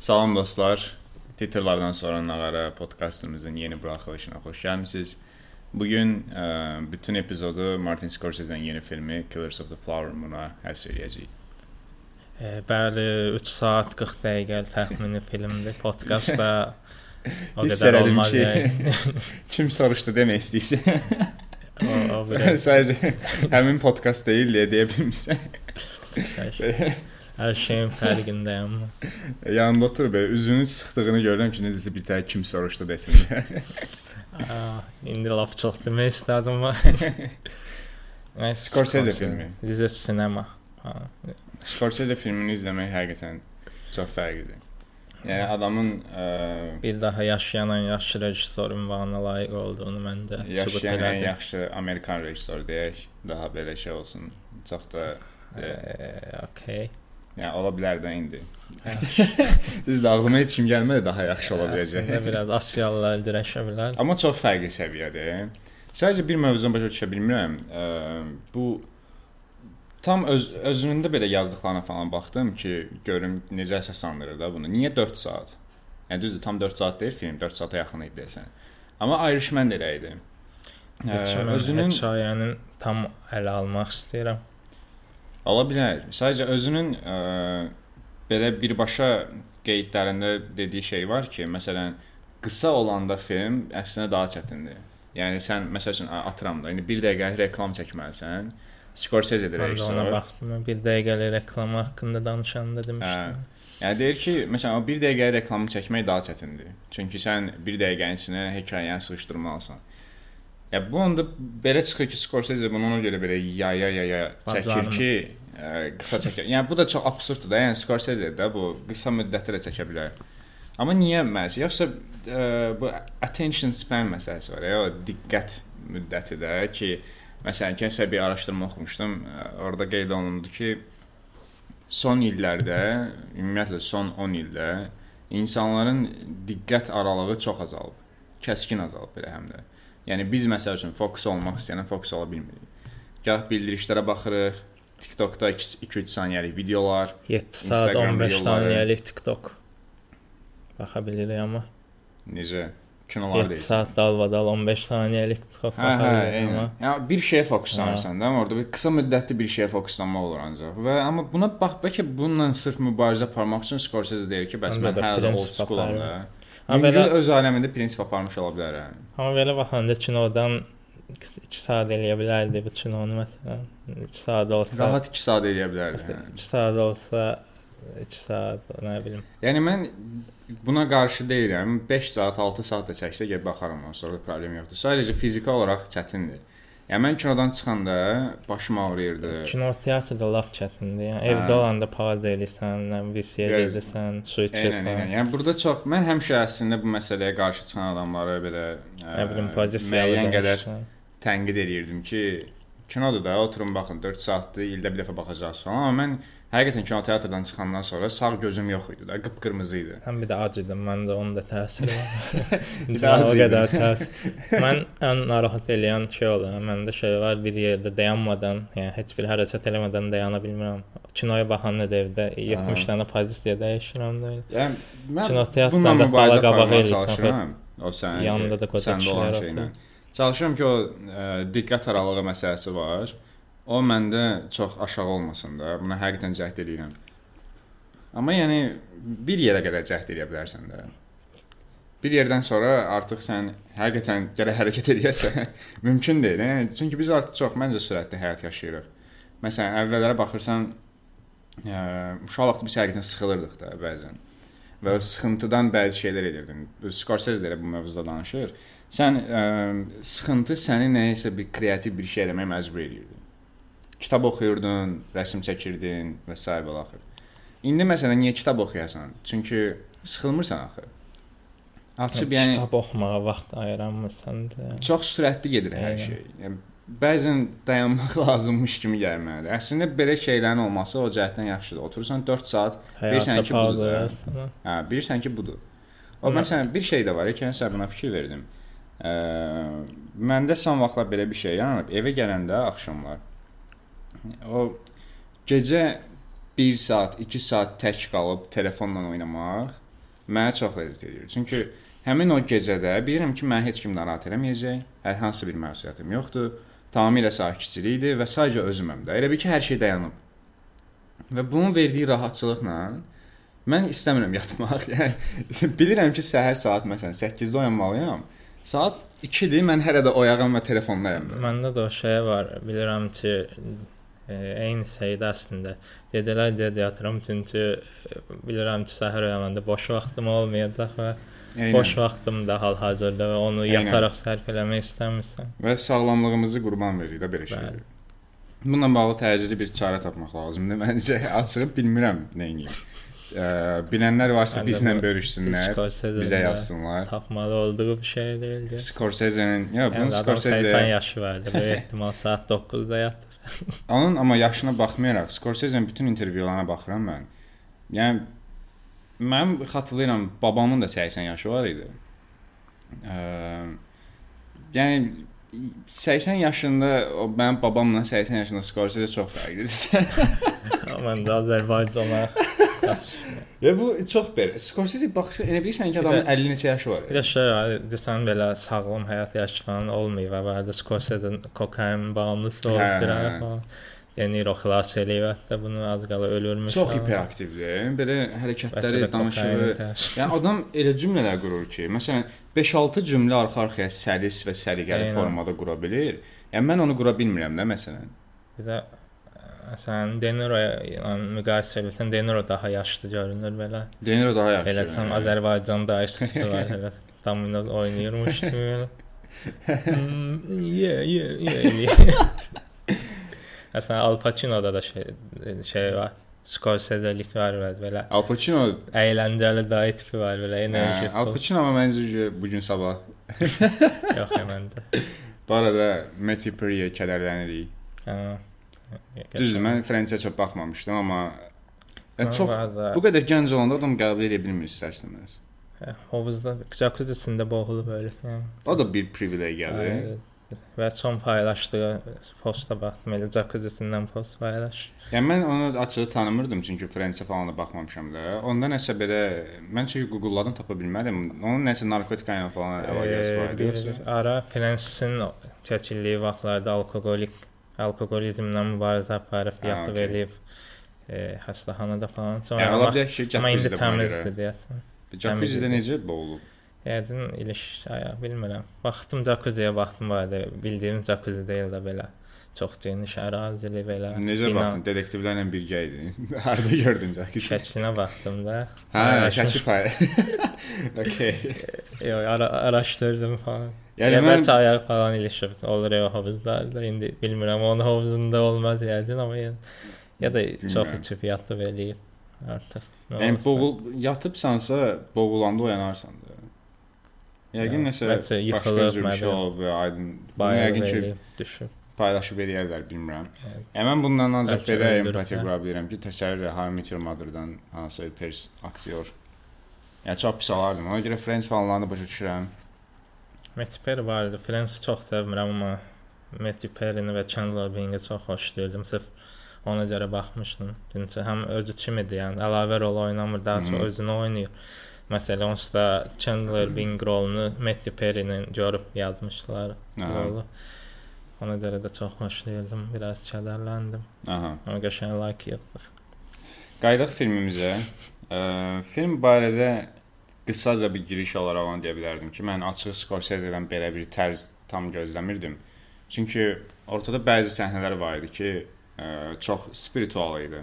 Salam dostlar. Titrlardan sonra Nağara podkastımızın yeni buraxılışına xoş gəlmisiniz. Bu gün bütün epizodu Martin Scorsese'nin yeni filmi Killers of the Flower Moon-a həsr edəcəyik. E, bəli, 3 saat 40 dəqiqə təxmini filmdir. Podkastda o qədər olmaz. ki, yəni. Kim soruşdu demək istəyirsən? o, o Sadəcə həmin podkast deyil deyə deyə bilmirsən. Hər şeyin fərqindəyəm. Yanımda oturub belə üzünün sıxdığını görürəm ki, necəsə bir tə kim soruşdu desin. Aa, indi laf çox demək istədim. Nəysə, Scorsese filmi. Bizə sinema. Ha. Scorsese filmini izləmək həqiqətən çox fərqlidir. Yəni adamın ə, Bir daha yaşayan yaxşı rejissor ünvanına layiq olduğunu məncə sübut yaşayan ən elədi. yaxşı Amerikan rejissoru deyək, daha belə şey olsun. Çox da e, Eee, okay. Yəni ola bilər də indi. Düz də ağlıma heç kim gəlmədi daha yaxşı ola biləcək. Əslində biraz Asiyalılar dirəşə bilər. Amma çox fərqli səviyyədir. Sadəcə bir mövzunu başa düşə bilmirəm. Bu tam öz özündə belə yazdıqlarına falan baxdım ki, görüm necə əsaslandırır da bunu. Niyə 4 saat? Yəni düzdür, tam 4 saat deyil film, 4 saata yaxın idi desən. Amma Irishman da elə idi. Özünün hekayənin tam ələ almaq istəyirəm. Ola bilər. Sadəcə özünün ə, belə birbaşa qeydlərində dediyi şey var ki, məsələn, qısa olanda film əslində daha çətindir. Yəni sən məsəl üçün a- atıram da, indi 1 dəqiqə reklam çəkməlisən. Scorsese-dir Mən də ona rejissor. baxdım. Bir dəqiqəlik reklam haqqında danışanda demişdim. Yəni deyir ki, məsələn, o 1 dəqiqə reklamı çəkmək daha çətindir. Çünki sən 1 dəqiqənin içinə hekayəni sıxışdırmalısan. Ya bu onda belə çıxır ki, Scorsese bunu ona görə belə yaya yaya çəkir ki, ə, qısa çəkir. Yəni bu da çox absurddur da. Yəni Scorsese də bu qısa müddətdə də çəkə bilər. Amma niyə məhz? Yoxsa ə, bu attention span məsələsi var. Ya, diqqət müddəti də ki, məsələn, kəsə bir araşdırma oxumuşdum. Ə, Orada qeyd olundu ki, son illərdə, ümumiyyətlə son 10 ildə insanların diqqət aralığı çox azalıb. Kəskin azalıb belə həm də. Yəni biz məsəl üçün fokus olmaq istəyənə fokus ola bilmirik. Gah bildirişlərə baxırıq, TikTokda 2-3 saniyəlik videolar, 7 saat Instagram 15 videoları. saniyəlik TikTok. Baxa bilirik amma necə kinolar 7 deyil. saat dalbadal 15 saniyəlik TikTok Hə, hə, amma Yəni bir şeyə fokuslanırsan da, amma orada bir qısa müddətli bir şeyə fokuslanmaq olur ancaq. Və amma buna bax, bəlkə bununla sırf mübarizə aparmaq üçün Scorsese deyir ki, bəs mən hələ old schoolam da. aparıram. Amma Yüngül belə öz aləmində prinsip aparmış ola bilər. Yəni. amma belə baxanda kinodan 2 saat eləyə bilərdi bu kinonu məsələn. 2 saat olsa Rahat 2 saat eləyə bilərdi. Yəni. 2 saat olsa 2 saat nə bilim. yəni mən buna qarşı deyiləm. 5 saat, 6 saat da çəksə gəl baxaram ona, sonra problem yoxdur. Sadəcə fiziki olaraq çətindir. Yəni mən kinodan çıxanda başım ağrıyırdı. Kino teatrda laf çətindir. Yəni Hə. evdə olanda pauza şey Biraz- edirsən, su içirsən. Yəni burada çox mən həmişə əslində bu məsələyə qarşı çıxan adamları belə Nə bilim ə, pozisiya müəyyən qədər tənqid edirdim ki, kinodur da, oturun baxın 4 saatdır, ildə bir dəfə baxacağız falan. Amma mən həqiqətən kino teatrdan çıxandan sonra sağ gözüm yox idi da, qıpqırmızı idi. Həm bir də ac idim, məndə onun da təsiri var. Də Mən o qədər təsir. Mən ən narahat eləyən şey olur. Məndə şey var, bir yerdə dayanmadan, yəni heç bir hərəkət eləmədən dayana bilmirəm. Kinoya baxanda da evdə 70 dənə pozisiya dəyişirəm də. Yəni mən Kino teatrında dala qabağa çalışıram. O sən Yanında da qoca kişilər oturur. Çalışıram ki, o ə, diqqət aralığı məsələsi var. O məndə çox aşağı olmasın da. Buna həqiqətən cəhd edirəm. Amma yəni bir yerə qədər cəhd edə bilərsən də. Bir yerdən sonra artıq sən həqiqətən gərək hərəkət edəsən. Mümkün deyil. Hə? Çünki biz artıq çox məncə sürətli həyat yaşayırıq. Məsələn, əvvəllərə baxırsan, ə, uşaq vaxtı biz həqiqətən sıxılırdıq da bəzən. Və sıxıntıdan bəzi şeylər edirdin. Scorsese də bu mövzuda danışır. Sən ə, sıxıntı səni nəyisə bir kreativ bir şey eləməyə məcbur edirdi. Kitab oxuyurdun, rəsm çəkirdin və s. belə axır. İndi məsələn niyə kitab oxuyasan? Çünki sıxılmırsan axı. Açıb yəni kitab oxumağa vaxt ayıramırsan da. çox sürətli gedir hər Aynen. şey. Yəni bəzən dayanmaq lazımmış kimi gəlməlidir. Əslində belə şeylərin olması o cəhətdən yaxşıdır. Oturursan 4 saat, bilirsən ki, budur hə, bilirsən ki, budur. O Amma- məsələn bir şey də var, keçən səfər buna fikir verdim. Ə, məndə son vaxtlar belə bir şey yaranıb. Evə gələndə axşamlar o gecə 1 saat, 2 saat tək qalıb telefonla oynamaq mənə çox ləzzət edir. Çünki həmin o gecədə bilirəm ki, məni heç kim narahat eləməyəcək. Hər hansı bir məsuliyyətim yoxdur. Tamamilə sakitçilikdir və sadəcə özüməm də. Elə bil ki, hər şey dayanıb. Və bunun verdiyi rahatçılıqla mən istəmirəm yatmaq. Yəni bilirəm ki, səhər saat məsələn 8-də oyanmalıyam. Saat 2-dir, mən hələ də oyağam və telefondayam. Məndə də o şey var. Bilirəm ki, e, eyni şeydə əslində. Gecələr gec yatıram çünki e, bilirəm ki, səhər oyananda boş vaxtım olmayacaq və Eynən. boş vaxtım da hal-hazırda və onu Eynən. yataraq sərf eləmək istəmirsən. Və sağlamlığımızı qurban veririk də belə şeylər. Bununla bağlı təcili bir çarə tapmaq lazımdır. Məncə açıq bilmirəm nə edeyim. Ə, bilənlər varsa bizlə bölüşsünlər, bizə yazsınlar. Tapmalı olduğu bir şey deyildi. Scorsese-nin, ya bunun yəni, Scorsese 80 yaşı vardı. Böyük ehtimal saat 9-da yatır. Onun amma yaşına baxmayaraq Scorsese-nin bütün intervyularına baxıram mən. Yəni mən xatırlayıram, babamın da 80 yaşı var idi. Ə, yəni 80 yaşında o mənim babamla 80 yaşında Scorsese çox fərqlidir. Mən də Azərbaycana Ya bu çox belə. Scorsese baxırsan elə bilirsən ki, adamın 50 neçə yaşı var. Bir də şey, desən belə sağlam həyat yaşayan olmayıb və bəzi Scorsese kokain bağımlısı olub hə. bir De Niro xilas eləyib hətta bunu az qala ölürmüş. Çox hiperaktivdir. Belə hərəkətləri, danışığı. Yəni adam elə cümlələr qurur ki, məsələn 5-6 cümlə arxa-arxaya səlis və səliqəli formada qura bilir. Yəni mən onu qura bilmirəm də məsələn. Bir də Məsələn, Deniro ilə müqayisə etsən, Deniro daha yaşlı görünür belə. Deniro daha yaşlı. Elə tam Azərbaycan dayısı var elə. Domino oynayırmış kimi belə. Yeah, yeah, yeah. Məsələn, Al Pacino'da da şey şey var. Scorsese-lik var belə. Al Pacino əyləncəli dayı tipi var belə, enerji. Al Pacino amma məncə bu gün sabah. Yox, məndə. Bu arada Matthew Perry-yə kədərlənirik. Hə. Düzdür, mən Fransiya çox baxmamışdım, amma yəni, çox bu qədər gənc olanda adam qəbul edə bilmir istərsiniz. Hə, hovuzda jacuzzi-sində boğulub ölüb. Yəni. O da bir privilegiyadır. Və son paylaşdığı posta baxdım, elə jacuzzi-sindən post paylaş. Yəni mən onu açığı tanımırdım çünki Fransiya falan da baxmamışam da. Onda nəsə belə mən çünki Google-ladan tapa bilmədim. Onun nəsə narkotika ilə falan əlaqəsi var idi. Ara Fransiyanın çəkildiyi vaxtlarda alkoqolik alkoqolizmlə mübarizə aparıb, yatıb okay. eləyib e, xəstəxanada falan. Sonra yəni, ola bilər ki, amma indi təmizdir deyəsən. Jacuzzi-də necə boğulub? Yəqin iliş, aya bilmirəm. Baxdım jacuzziyə baxdım var bildiyim jacuzzi deyil də belə. Çox geniş ərazili belə. Necə bina... baxdın? Detektivlərlə birgə idin. Harda gördün jacuzzi? Şəklinə baxdım da. Hə, şəkil pay. okay. Yox, ara araşdırdım falan. Yəni mən... bəlkə ayaq falan ilişib olur ya hovuzlarda. İndi bilmirəm, onun hovuzunda olmaz yəqin, amma yəni ya da bilmirəm. çox içib yatıb eləyib artıq. Yəni boğul yatıbsansa, boğulanda oyanarsan da. Yəqin nəsə başqa cür bir şey olub və aydın. Yəqin ki, düşüb paylaşıb eləyərlər, bilmirəm. Yəni mən bundan ancaq belə empatiya qura bilirəm ki, təsəvvür et, How I Met Your Mother-dan hansı pers aktyor. Yəni çox pis olardım. Ona görə Friends falanlarını başa düşürəm. Matthew Perry var idi. Friends çox sevmirəm, amma Matthew Perry-ni və Chandler Bing-i çox xoşlayırdım. Sırf ona görə baxmışdım. Çünki həm özü kimidir, yəni əlavə rol oynamır, daha çox özünü oynayır. Məsələn, onsuz da Chandler Bing rolunu Matthew Perry-nin görüb yazmışdılar rolu. Ona görə də çox xoşlayırdım, biraz kədərləndim. Aha. Amma qəşəng like yoxdur. Qayıdaq filmimizə. Ə, film barədə qısaca bir giriş olaraq onu deyə bilərdim ki, mən açıq Scorsese-dən belə bir tərz tam gözləmirdim. Çünki ortada bəzi səhnələr var idi ki, ə, çox spiritual idi.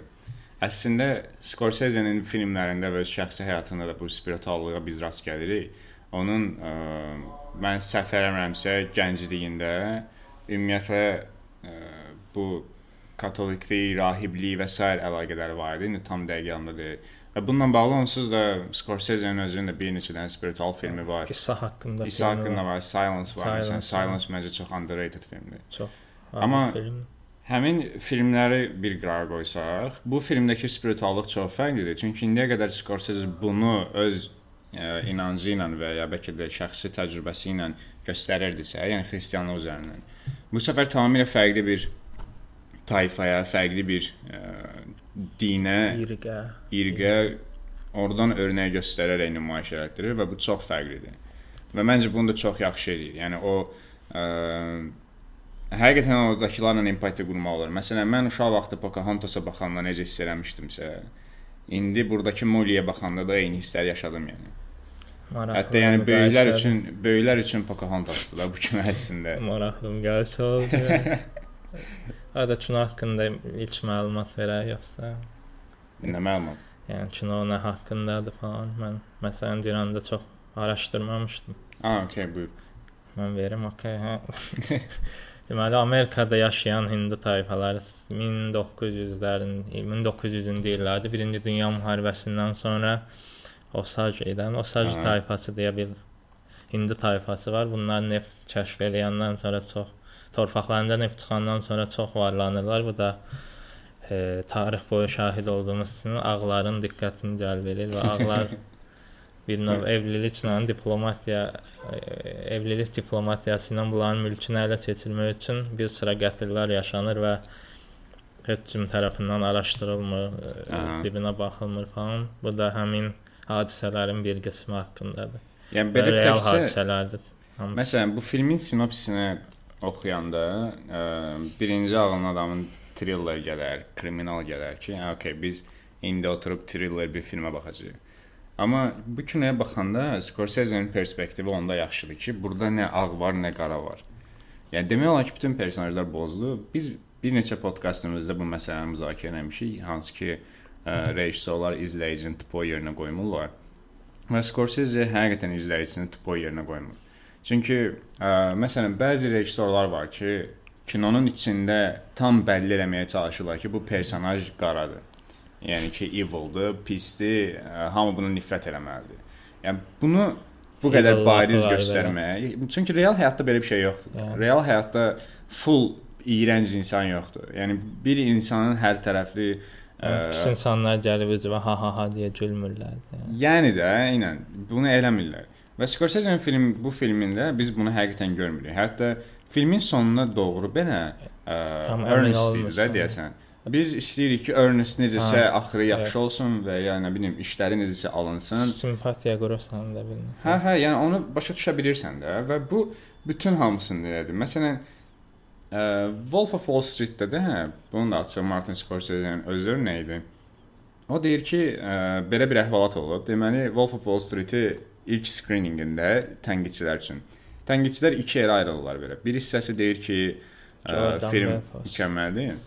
Əslində Scorsese-nin filmlərində və şəxsi həyatında da bu spirituallığa biz rast gəlirik. Onun ə, mən səhv eləmirəmsə, gəncliyində ümumiyyətlə ə, bu katoliklik, rahiblik və s. əlaqələri var idi. İndi tam dəqiq yadımda deyil. Və bununla bağlı onsuz da Scorsese-nin özünün də bir neçə dənə spiritual filmi var. İsa haqqında. İsa haqqında var, Silence var. Silence, Məsələn, Silence məncə çox underrated filmdir. Çox. Amma film. həmin filmləri bir qırağa qoysaq, bu filmdəki spirituallıq çox fərqlidir. Çünki indiyə qədər Scorsese bunu öz ə, inancı ilə və ya bəlkə də şəxsi təcrübəsi ilə göstərirdisə, yəni xristianlıq üzərindən. Bu səfər tamamilə fərqli bir tayfaya, fərqli bir ə, e, dinə, irqə, irqə oradan örnək göstərərək nümayiş etdirir və bu çox fərqlidir. Və məncə bunu da çox yaxşı eləyir. Yəni o ə, həqiqətən oradakılarla empatiya qurmaq olar. Məsələn, mən uşaq vaxtı Pocahontas-a baxanda necə hiss eləmişdimsə, indi burdakı Molly-yə baxanda da eyni hisslər yaşadım yəni. Maraqlı. Hətta yəni böyüklər üçün böyüklər üçün Pocahontas-dır da bu kimi əslində. Maraqlı gəlsə oldu. Ada kino haqqında ilk məlumat verək yoxsa? Nə məlumat? Yəni kino nə haqqındadır falan. Mən məsələn İranda çox araşdırmamışdım. Ah, okay, buyur. Mən verim, okay, hə. Deməli Amerikada yaşayan Hindu tayfaları 1900-lərin 1900-cü illərdə 1-ci Dünya müharibəsindən sonra Osage edən Osage Aha. tayfası deyə bir Hindu tayfası var. Bunlar neft kəşf edəndən sonra çox torpaqlarında neft çıxandan sonra çox varlanırlar. Bu da e, tarix boyu şahid olduğumuz üçün ağların diqqətini cəlb edir və ağlar bir növ evliliklə diplomatiya e, evlilik diplomatiyası ilə bunların mülkünü ələ keçirmək üçün bir sıra qətllər yaşanır və heç kim tərəfindən araşdırılmır, e, Aha. dibinə baxılmır falan. Bu da həmin hadisələrin bir qismi haqqındadır. Yəni belə real təkcə hadisələrdir. Hamısı. Məsələn, bu filmin sinopsisini oxuyanda ə, birinci ağlına adamın thriller gələr, kriminal gələr ki, hə, okay, biz indi oturub thriller bir filmə baxacağıq. Amma bu kinoya baxanda Scorsese-nin perspektivi onda yaxşıdır ki, burada nə ağ var, nə qara var. Yəni demək olar ki, bütün personajlar bozdu. Biz bir neçə podkastımızda bu məsələni müzakirə etmişik, hansı ki, rejissorlar izləyicinin tupo yerinə qoymurlar. Və Scorsese həqiqətən izləyicisini tupo yerinə qoymur. Çünki ə, məsələn bəzi rejissorlar var ki, kinonun içində tam bəlli eləməyə çalışırlar ki, bu personaj qaradır. Yəni ki, evildir, pisdir, ə, hamı bunu nifrət eləməlidir. Yəni bunu bu qədər bariz göstərmək. Çünki real həyatda belə bir şey yoxdur. Yəni. Real həyatda full iyrənc insan yoxdur. Yəni bir insanın hər tərəfli Pis insanlar gəlib özünə ha ha ha deyə gülmürlər. Yəni. yəni də, eynən bunu eləmirlər. Və Scorsese-nin film bu filmində biz bunu həqiqətən görmürük. Hətta filmin sonuna doğru belə Ernest də deyəsən. Biz istəyirik ki, Ernest necəsə hə, axırı yaxşı evet. olsun və ya nə bilim işləri necəsə alınsın. Simpatiya qurursan da bilmirəm. Hə, hə, yəni onu başa düşə bilirsən də və bu bütün hamısını elədir. Məsələn, Ə, Wolf of Wall Street-də də hə, bunun da açıq Martin Scorsese-nin öz örneyi idi. O deyir ki, ə, belə bir əhvalat olub. Deməli, Wolf of Wall Street-i ilk screeningində tənqidçilər üçün. Tənqidçilər iki yerə ayrılırlar belə. Bir hissəsi deyir ki, ə, film mükəmməldir.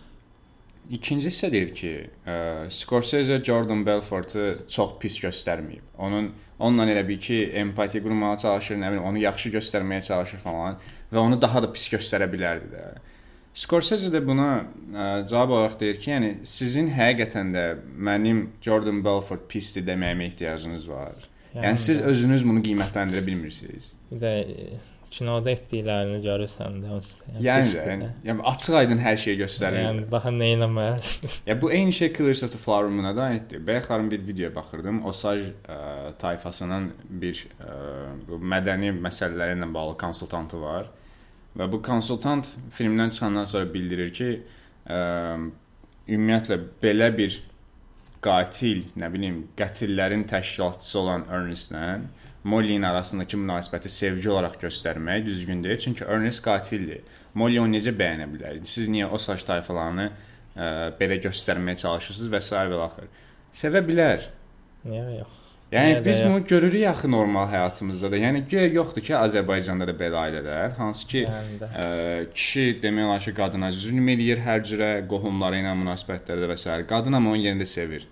İkinci hissə deyir ki, ə, Scorsese Jordan Belfortu çox pis göstərməyib. Onun onunla elə bir ki, empatiya qurmağa çalışır, nə bilim, onu yaxşı göstərməyə çalışır falan və onu daha da pis göstərə bilərdi də. Scorsese də buna ə, cavab olaraq deyir ki, yəni sizin həqiqətən də mənim Jordan Belfort pisdir deməyimə ehtiyacınız var. Yəni, yəni siz özünüz bunu qiymətləndirə bilmirsiniz. Bir də kinoda etdiklərini görürsən də onsuz. Yəni, yəni, yəni, yəni açıq-aydın hər şeyi göstərir. Yəni baxın nə etməli. ya bu eyni şey Killers of the Flower Moon-a da aiddir. Bayaqların bir videoya baxırdım. Osage ə, tayfasının bir ə, bu mədəni məsələlərlə bağlı konsultantı var. Və bu konsultant filmdən çıxandan sonra bildirir ki, ə, ümumiyyətlə belə bir qatil, nə bilim, qətillərin təşkilatçısı olan Ernestlə Molly-nin arasındakı münasibəti sevgi olaraq göstərmək düzgün deyil, çünki Ernest qatildir. Molly onu necə bəyənə bilər? Siz niyə o saç tayfalarını ə, belə göstərməyə çalışırsınız və s. və axır. Sevə bilər. Niyə yox? Yəni Niyə biz bunu görürük axı normal həyatımızda da. Yəni güya yoxdur ki, Azərbaycanda da belə ailələr, hansı ki, yəni ə, kişi demək olar ki, qadına zülm eləyir hər cürə qohumları ilə münasibətlərdə və s. Qadın amma onun yerində sevir.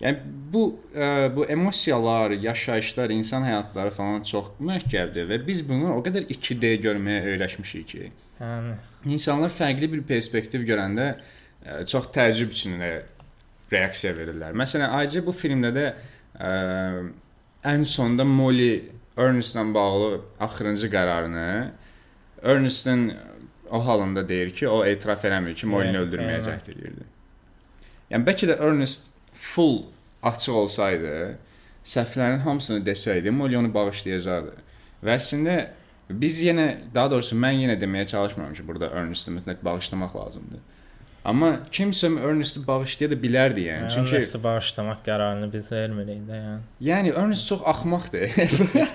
Yəni bu ə, bu emosiyalar, yaşayışlar, insan həyatları falan çox mürəkkəbdir və biz bunu o qədər 2D görməyə öyrəşmişik ki. Yəni insanlar fərqli bir perspektiv görəndə ə, çox təəccüb içində reaksiya verirlər. Məsələn, ayrıca bu filmdə də ə, ən sonda Molly Ernestlə bağlı axırıncı qərarını Ernest'in o halında deyir ki, o etiraf eləmir ki, Molly-ni öldürməyə cəhd edirdi. Yəni bəlkə də Ernest full açıq olsaydı, səhvlərin hamısını desəydi, Molly onu bağışlayacaqdı. Və əslində biz yenə, daha doğrusu mən yenə deməyə çalışmıram ki, burada Ernest'i mütləq bağışlamaq lazımdır. Amma kimsə Ernest-i bağışlaya da bilərdi yəni. Yəni, Çünki Ernest bağışlamaq qərarını biz vermirik də, yəni. yəni Ernest çox axmaqdır.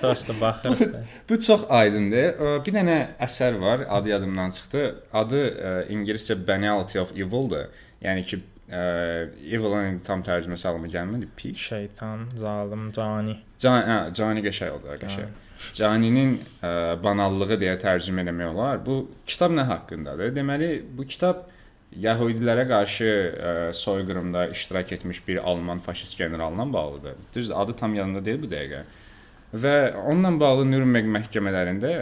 Prosta baxırıq. da. Bu çox aydındır. Bir dənə əsər var, adı yadımdan çıxdı. Adı ingiliscə Banality of Evil-dır. Yəni ki, ə, evil-in tam tərcüməsi alınma gəlmədi. Pis. Şeytan, zalim, cani. Can, hə, cani qəşəng oldu, qəşəng. Caninin ə, banallığı deyə tərcümə etmək olar. Bu kitab nə haqqındadır? Deməli, bu kitab Yahudilərə qarşı ə, soyqırımda iştirak etmiş bir Alman faşist generalına bağlıdır. Düzdür, adı tam yadımda deyil bu dəqiqə. Və onunla bağlı Nürnberg məhkəmələrində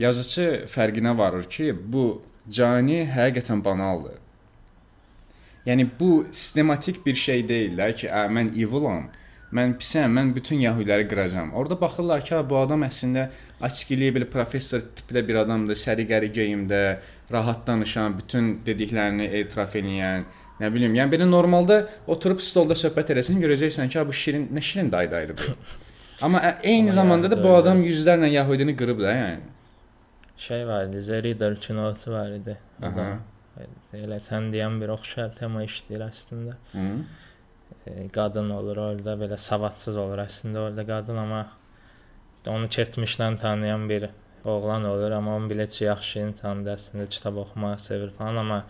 yazıçı fərqinə varır ki, bu cani həqiqətən banaldır. Yəni bu sistematik bir şey deyil də ki, ə, mən evilam, mən pisəm, mən bütün yahudiləri qıracağam. Orada baxırlar ki, bu adam əslində açıqlığı belə professor tipdə bir adamdır, səri-qəri geyimdə, rahat danışan, bütün dediklərini etiraf edən, nə bilim, yəni belə normalda oturub stolda söhbət eləsən görəcəksən ki, bu şirin, nə şirin daydaydı bu. Amma eyni zamanda da bu adam yüzlərlə yahudini qırıb da, yəni. Şey var idi, Zerider kinosu var idi. Aha. Elə sən deyən bir oxşar tema işləyir əslində. Hı. E, qadın olur orada, belə savadsız olur əslində orada qadın amma onu keçmişdən tanıyan bir oğlan olur, amma onun bilə ki, yaxşı insandır, əslində kitab oxumağı sevir falan, amma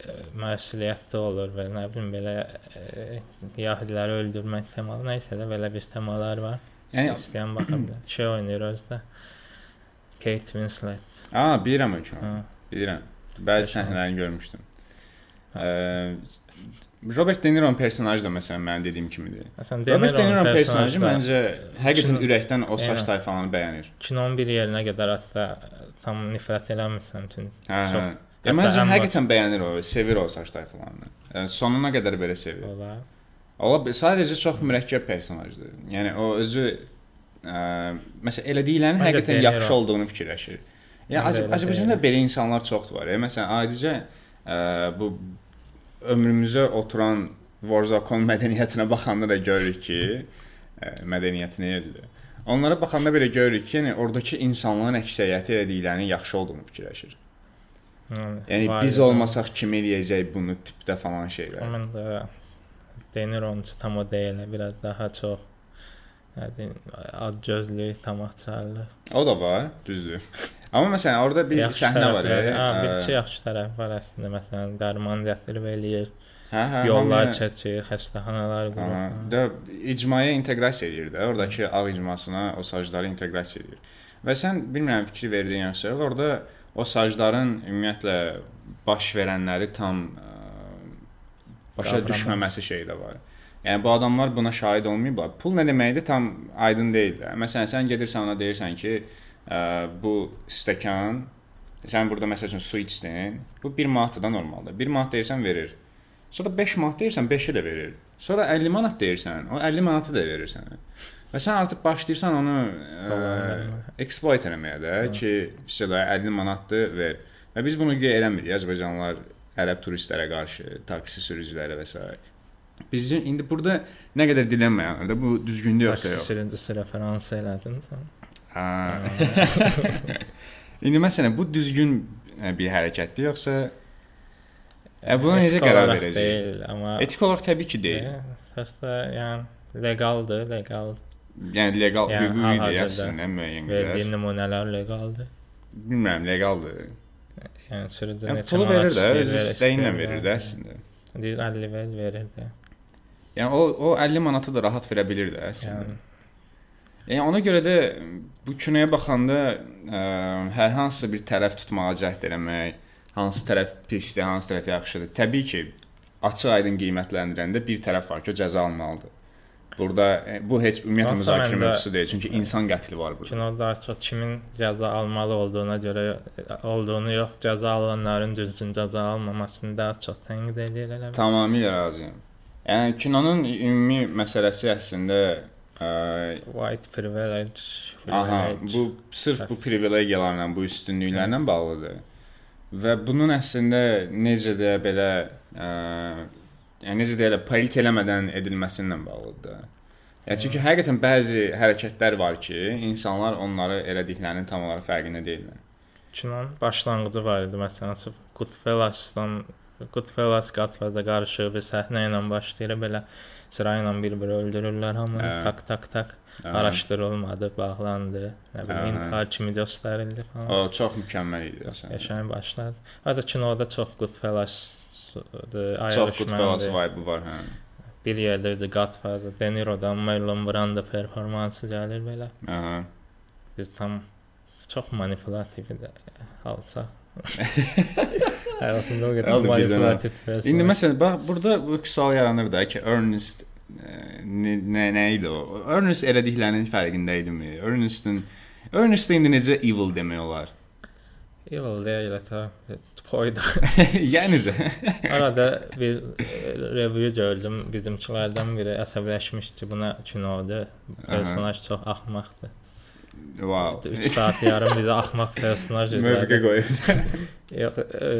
e, məsuliyyətli olur və nə bilim belə e, yahudiləri öldürmək temalı, nə isə də belə bir temalar var. Yəni İstəyən baxa bilər. Şey oynayır özdə. Kate Winslet. A, bilirəm o kino. Hə. Bilirəm. Bəzi səhnələrini görmüşdüm. Ə, Robert De Niro'nun personajı da məsələn mənim dediyim kimidir. Məsələn, Robert De Niro'nun personajı personajı məncə həqiqətən Kino- ürəkdən o saç tayfanı bəyənir. kinonun bir yerinə qədər hətta tam nifrət eləmirsən çünki Hə, hə. Çox- məncə Hətta ən həqiqətən bəyənir o, sevir o saç tayfalarını. Yəni sonuna qədər belə sevir. Ola bil- sadəcə çox mürəkkəb personajdır. Yəni o özü ə, məsələn elədiklərinin Məncə həqiqətən De yaxşı olduğunu fikirləşir. Yəni Azərbaycanda belə insanlar çoxdur var. Ya. Məsələn, adicə ə, bu ömrümüzə oturan Vorzakon mədəniyyətinə baxanda da görürük ki, ə, mədəniyyətini özü. Onlara baxanda belə görürük ki, yəni oradakı insanların əksəriyyəti elədiklərinin yaxşı olduğunu fikirləşir. Yəni var biz olmasaq kim eləyəcək bunu tipdə falan şeylər. Mən də Deniron tam o deyil, biraz daha çox yəni ad gözlük, tamaşaçılıq. O da var, düzdür. Amma məsələn orada bir Yaxşı səhnə var ya. tərəfləri- Ha, bir iki yaxşı tərəf var əslində. Məsələn, dərman gətirib eləyir, Hə, hə. yollar hamıya- çəkir, xəstəxanalar qurur. da icmaya inteqrasiya edir də. Oradakı ağ icmasına o sacları inteqrasiya edir. Və sən bilmirəm fikir verdiyin yoxsa yox, orada o sacların ümumiyyətlə baş verənləri tam ə, başa Qavramaz. düşməməsi şeyi də var. Yəni bu adamlar buna şahid olmayıblar. Pul nə deməkdir tam aydın deyil də. Məsələn, sən gedirsən ona deyirsən ki, bu stəkan sən burada məsəl üçün su içdin. Bu 1 manatdır da normalda. 1 manat deyirsən verir. Sonra 5 manat deyirsən 5-i də verir. Sonra 50 manat deyirsən, o 50 manatı da verir sənə. Və sən artıq başlayırsan onu Dolan ə, exploit eləməyə də ki, filan 50 manatdır ver. Və biz bunu güya eləmirik Azərbaycanlılar ərəb turistlərə qarşı, taksi sürücülərə və s. Bizim indi burada nə qədər dilənməyən də bu düzgündür yoxsa Taksi yox. sürücüsü referans elədin sən. İndi məsələn bu düzgün ə, bir hərəkətdir yoxsa ə, buna necə qərar verəcək? Deyil, amma Etik olaraq təbii ki, deyil. Səsdə yəni legaldır, legal. Yəni legal Yəni, hüquqidir əslində müəyyən Verdiyi qədər. nümunələr legaldır. Bilmirəm, legaldır. Yəni sürücü Yəni neçə pulu verir də, öz istəyinlə verir də əslində. Deyir 50 ver, verir də. Yəni o o 50 manatı da rahat verə bilər də əslində. Yəni Yəni ona görə də bu kinoya baxanda ə, hər hansı bir tərəf tutmağa cəhd eləmək, hansı tərəf pisdir, hansı tərəf yaxşıdır. Təbii ki, açıq-aydın qiymətləndirəndə bir tərəf var ki, o cəza almalıdır. Burada e, bu heç ümumiyyətlə müzakirə mövzusu deyil, çünki insan qətli var burada. kino daha çox kimin cəza almalı olduğuna görə olduğunu yox, cəza alanların düzgün cəza almamasını daha çox tənqid edir elə. Tamamilə razıyam. Yəni kinonun ümumi məsələsi əslində White privilege. Aha, privilege. bu sırf bu privilegiyalarla, bu üstünlüklərlə bağlıdır. Və bunun əslində necə də belə ə, yəni necə deyirlər, polit eləmədən edilməsindən bağlıdır. Yəni çünki həqiqətən bəzi hərəkətlər var ki, insanlar onları elədiklərinin tam olaraq fərqində deyillər. Kinonun başlanğıcı var idi məsələn, sırf Goodfellas-dan Goodfellas, Godfather qarışıq bir səhnə ilə başlayır belə sırayla bir-biri öldürürlər hamı. Hə. Tak tak tak. Hə. Araşdırılmadı, bağlandı. Nə bilim, Hə. intihar kimi göstərildi falan. O çox mükəmməl idi əslində. Yaşayan başladı. Hətta kinoda çox Goodfellas Çox Goodfellas vibe var, hə. Bir yerdə özü Godfather, De Niro'dan Marlon Brando performansı gəlir belə. Aha. Biz tam çox manipulativ idi halsa. Həyatımda o qədər manipulativ. İndi məsələn bax burada bu sual yaranır da ki, Ernest e, nə nə, nə idi o? Ernest elədiklərinin fərqində idimi? Ernest'in Ernest indi necə evil demək olar? Evil deyil ta spoydu. yəni də. Arada bir e, review gördüm. Bizimkilərdən biri əsəbləşmişdi buna kinoda. Personaj çox axmaqdır. Wow. 3 saat yarım bizə axmaq personaj Mövqe izlədi. qoyub. Yox, e,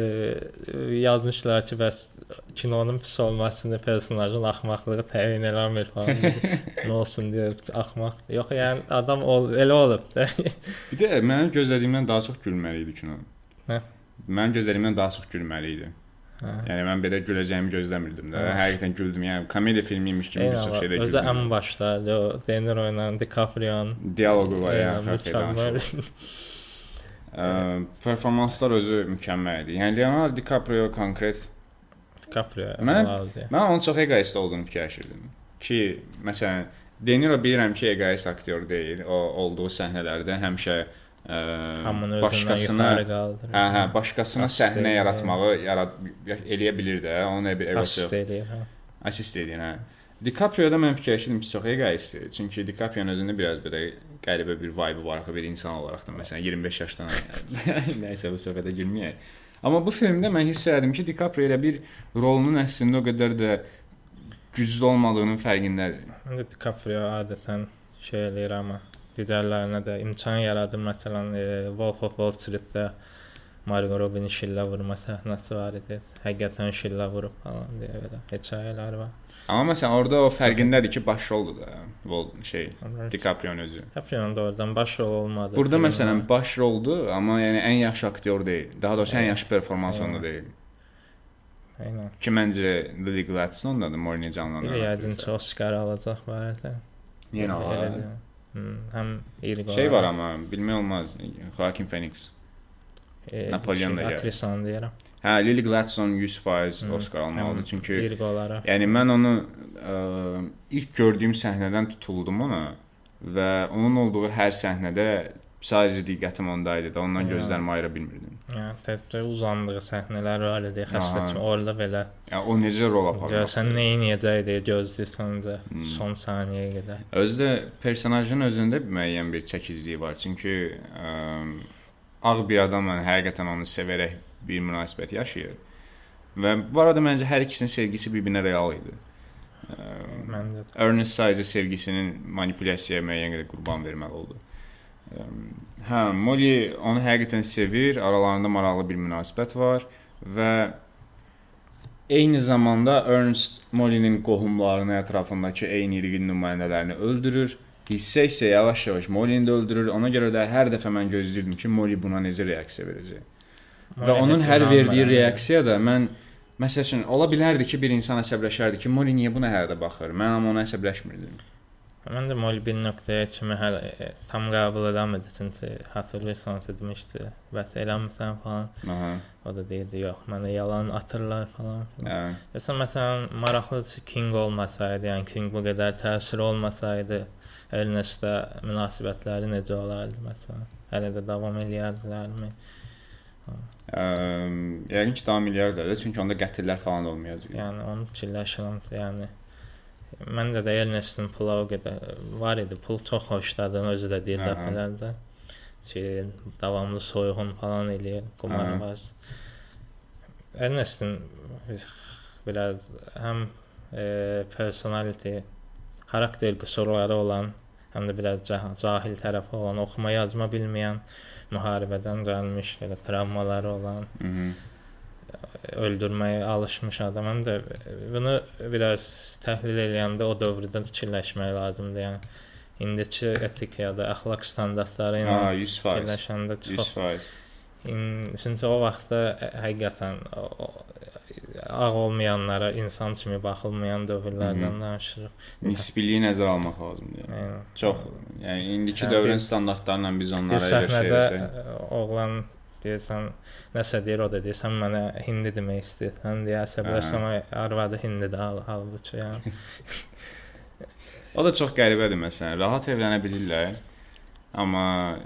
yazmışlar ki, bəs kinonun pis olmasını personajın axmaqlığı təyin eləmir falan. nə olsun deyə axmaq. Yox, yəni adam ol, elə olub da. Bir də mənim gözlədiyimdən daha çox gülməli idi kino. Hə? Mənim gözlədiyimdən daha çox gülməli idi. Hə. Yəni mən belə güləcəyimi gözləmirdim də. Hə. Həqiqətən güldüm. Yəni komediya filmi imiş kimi bir çox şeydə Özü ən güldüm. başda o De Niro ilə DiCaprio-nun Dialoqu var ya, mükəmməl. Ə, performanslar özü mükəmməl idi. Yəni Leonardo DiCaprio konkret DiCaprio. Mən-. Mən onun çox egoist olduğunu fikirləşirdim. Ki, məsələn, De Niro bilirəm ki, egoist aktyor deyil. O olduğu səhnələrdə həmişə ə, Hamını başqasına qaldırır. hə, hə, başqasına Assist səhnə eləyir. yaratmağı yarat eləyə bilir də. Onun elə bir egosu Assist eləyir. Hə. Assist edir, hə. DiCaprio-da mən fikirləşirdim ki, çox egoistdir. Çünki DiCaprio-nun özündə biraz belə qəribə bir vibe var axı bir insan olaraq da. Məsələn, 25 yaşdan nəysə bu söhbətə girməyək. Amma bu filmdə mən hiss etdim ki, DiCaprio elə bir rolunun əslində o qədər də güclü olmadığının fərqindədir. DiCaprio adətən şey eləyir amma digərlərinə də imkan yaradır. Məsələn, e, Wolf of Wall Street-də Margot Robbie şillə vurma səhnəsi var idi. Həqiqətən şillə vurub falan deyə belə hekayələr var. Amma məsələn orada o fərqindədir ki, baş roldur da. Vol şey Onlar DiCaprio-nun özü. DiCaprio da oradan baş rol olmadı. Burada filmdə. məsələn baş roldur, amma yəni ən yaxşı aktyor deyil. Daha doğrusu ən yaxşı performans onda deyil. Eynən. Ki məncə Lily Gladstone-dadır Morning Bir canlanan. yəqin ki, Oscar alacaq var idi. Yenə. Hmm, həm iri Şey var amma bilmək olmaz. Joaquin Phoenix. e, Napoleon da şey, gəlir. Aktrisanı deyirəm. Hə, Lily Gladstone 100% Hı, Oscar almalıdır. Çünki bir qolara. yəni mən onu ə, ilk gördüyüm səhnədən tutuldum ona və onun olduğu hər səhnədə sadəcə diqqətim onda idi da. Ondan Hə. gözlərimi ayıra bilmirdim. Yəni tədbir uzandığı səhnələr var idi. Xəstə Aha. kimi orada belə Yəni o necə rol aparır? görsən nə edəcək deyə gözləyirsən də Hmm. son saniyəyə qədər. Özü də personajın özündə bir müəyyən bir çəkiciliyi var. Çünki ə, ağ bir adamla həqiqətən onu sevərək bir münasibət yaşayır. Və bu arada məncə hər ikisinin sevgisi bir-birinə real idi. Ə, Məncə də. Ernest sadəcə sevgisinin manipulyasiyaya müəyyən qədər qurban verməli oldu. Ə, Hə, Molly onu həqiqətən sevir, aralarında maraqlı bir münasibət var və eyni zamanda Ernest Molly-nin qohumlarını, ətrafındakı eyni irqin nümayəndələrini öldürür. Hissə isə yavaş-yavaş Molly-ni də öldürür. Ona görə də hər dəfə mən gözləyirdim ki, Molly buna necə reaksiya verəcək. Və Ona onun hər verdiyi inanmıram. reaksiya da mən məsəl üçün ola bilərdi ki, bir insan əsəbləşərdi ki, Molly niyə buna hər də baxır? Mən amma ona əsəbləşmirdim. Mən də Molly bir nöqtəyə kimi hələ tam qəbul eləmədi. Çünki hatırlayırsan demişdi, bəs eləmirsən falan. Aha. O da deyirdi, yox, mənə yalan atırlar falan. Hə. Məsələn, məsələn, maraqlıdır ki, King olmasaydı, yəni King bu qədər təsir olmasaydı, Ernestə münasibətləri necə olardı məsələn? Hələ də davam eləyərdilərmi? Ə, yəqin ki, davam eləyərdi çünki onda qətillər falan olmayacaq. Yəni onu fikirləşirəm, yəni mən də də Ernestin pula o qədər var idi. Pul çox xoşladım, özü də deyir dəfələrdə. Ki, davamlı soyğun falan eləyir, qumarbaz. Ernestin biraz həm e, personality, xarakter qüsurları olan, həm də biraz cah cahil tərəfi olan, oxuma yazma bilməyən, müharibədən gəlmiş, elə travmaları olan, -hı. Öldürməyə alışmış adam. Həm də bunu biraz təhlil edəndə o dövrdə fikirləşmək lazımdır. Yəni indiki etikada, əxlaq standartları ilə Ha, 100%. fikirləşəndə çox 100%. İn- Çünki o vaxtda həqiqətən o- ağ olmayanlara insan kimi baxılmayan dövrlərdən danışırıq. Nisbiliyi nəzərə almaq lazımdır. Yəni. Yəni Çox, yəni indiki Yəni dövrün standartlarla biz onlara şey səhnədə oğlan deyirsən nəsə deyir o da deyir sən mənə hindi demək istəyirsən deyə əsəbləşsən arvadı hindidir hal- halbuki yəni O da çox qəribədir məsələn. Rahat evlənə bilirlər. Amma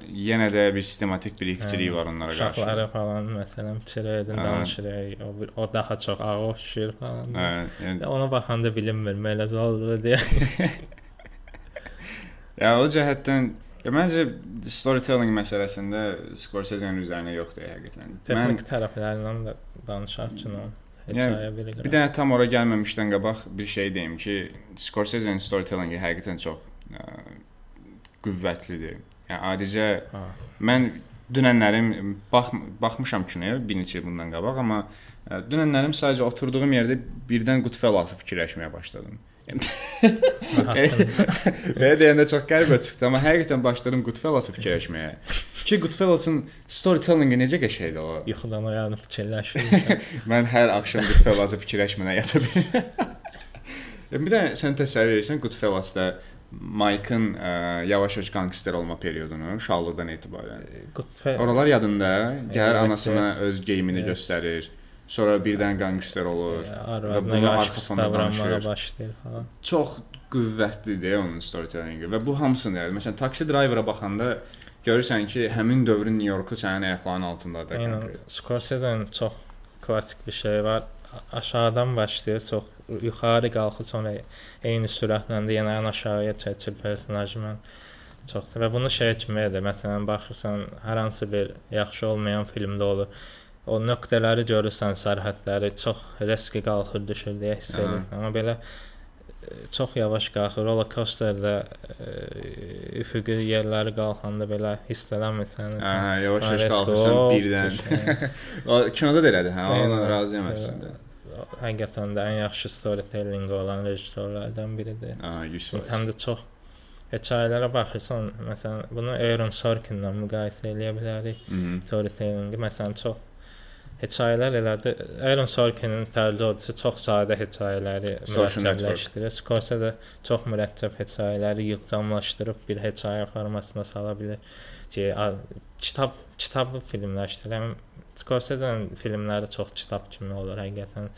yenə də bir sistematik bir Hə, var onlara qarşı. uşaqları falan məsələn fikirlərdin Hə. danışırıq o, o daha çox ağ oxşuyur falan. Hə, yəni Ona baxanda bilinmir belə oldu deyə. Ya o cəhətdən ya məncə storytelling məsələsində Scorsese-nin üzərinə yoxdur həqiqətən. Mən Texnik tərəflərindən də danışaq kino. Hekayə biri. bir dənə tam ora gəlməmişdən qabaq bir şey deyim ki, Scorsese-nin storytellingi həqiqətən çox ə, qüvvətlidir. Yəni adicə Ha. mən dünənlərim bax baxmışam kinoya bir neçə bundan qabaq, amma dünənlərim sadəcə oturduğum yerdə birdən Goodfellas-ı fikirləşməyə başladım. Və deyəndə çox qəribə çıxdı, amma həqiqətən başladım Goodfellas-ı fikirləşməyə. Ki Goodfellas-ın storytellingi necə qəşəngdir o. Yuxudan oyanıb fikirləşirəm. Mən hər axşam Goodfellas-ı fikirləşmədən yata bilmirəm. bir də sən təsəvvür edirsən Goodfellas-da Mike-ın yavaş-yavaş gangster olma periodunu uşaqlıqdan etibarən. Goodfe Oralar yadında. Gəlir Evet, anasına evet. öz geyimini Evet. göstərir. Sonra birdən gangster olur. Və arvadına bunu qarşı arxa fonda davranmağa danışır. Çox qüvvətlidir onun storytellingi və bu hamısını yəni məsələn taksi drayvera baxanda görürsən ki, həmin dövrün Nyu-Yorku sənin ayaqlarının altındadır. Konkret. Scorsese'nin çox klassik bir şey var. Aşağıdan başlayır, çox yuxarı qalxır, sonra eyni sürətlə də yenə aşağıya çəkir personajı mən çox və bunu şey kimi edir. Məsələn, baxırsan hər hansı bir yaxşı olmayan filmdə olur. O nöqtələri görürsən, sərhədləri çox riski qalxır, düşür deyə hiss edirsən. Amma belə e, çox yavaş qalxır. Roller coasterdə e, üfüqi yerləri qalxanda belə hiss eləmirsən. Hə, hə, yavaş-yavaş qalxırsan birdən. kinoda da elədir, hə, ona razıyam əslində. Həqiqətən də ən yaxşı storytelling olan rejissorlardan biridir. Aha, 100%. Çünki həm də çox hekayələrə baxırsan, məsələn, bunu Aaron Sorkinlə müqayisə eləyə bilərik. Storytellingi məsələn çox hekayələr elədi. Aaron Sorkinin tərcüməçisi çox sadə hekayələri mürəkkəbləşdirir. Scorsese də çox mürəkkəb hekayələri yığcamlaşdırıb bir hekayə formasına sala bilir ki, kitab kitablı filmləşdirir. Scorsese-nin filmləri çox kitab kimi olur həqiqətən.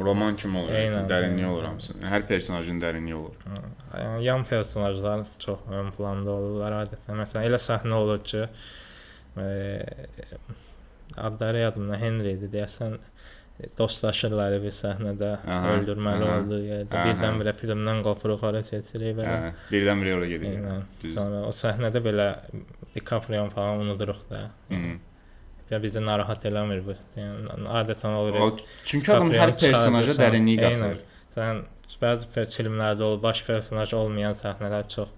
Roman kimi olur, Eynən, dərinliyi olur hamısı. Hər personajın dərinliyi olur. Yəni yan personajlar çox ön planda olurlar adətən. Məsələn, elə səhnə olur ki, e, adları yadımda Henry idi deyəsən e, dostlaşırlar bir səhnədə Aha, öldürməli aha, olduğu yerdə birdən-birə filmdən qopuruq ora keçirik belə. Hə, birdən-birə ora gedir. Sonra o səhnədə belə DiCaprio falan unuduruq da. Mhm. Ya bizi narahat eləmir bu. Yəni adətən olur. O çünki adam hər personaja dərinlik qatır. Sən bəzi filmlərdə olur, baş personaj olmayan səhnələr çox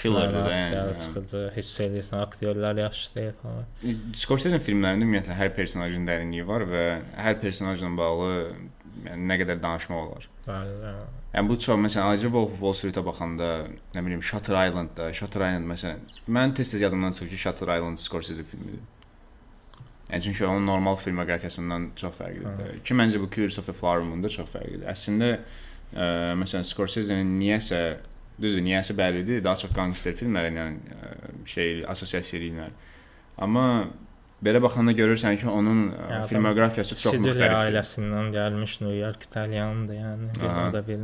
Fillerdir də. Yəni. sıxıcı hiss edirsən, aktyorlar yaxşı deyil falan. Scorsese filmlərində ümumiyyətlə hər personajın dərinliyi var və hər personajla bağlı yəni nə qədər danışmaq olar. Bəli. bəli. Yəni bu çox məsələn Ayrıca Wolf of Wall Street-ə baxanda, nə bilim Shutter Island-da, Shutter Island məsələn, mən tez-tez yadımdan çıxır ki, Shutter Island Scorsese filmidir. Yəni çünki onun normal filmoqrafiyasından çox fərqlidir. Ki məncə bu Killers of the Flower Moon-da çox fərqlidir. Əslində ə, məsələn Scorsese-nin niyəsə düzdür, niyəsi bəllidir, daha çox gangster filmləri ilə ə, şey assosiasiya edirlər. Amma belə baxanda görürsən ki, onun ə, Ya, filmoqrafiyası çox Siciliya müxtəlifdir. ailəsindən gəlmiş New York İtalyandır, yəni bir Aha. o da bir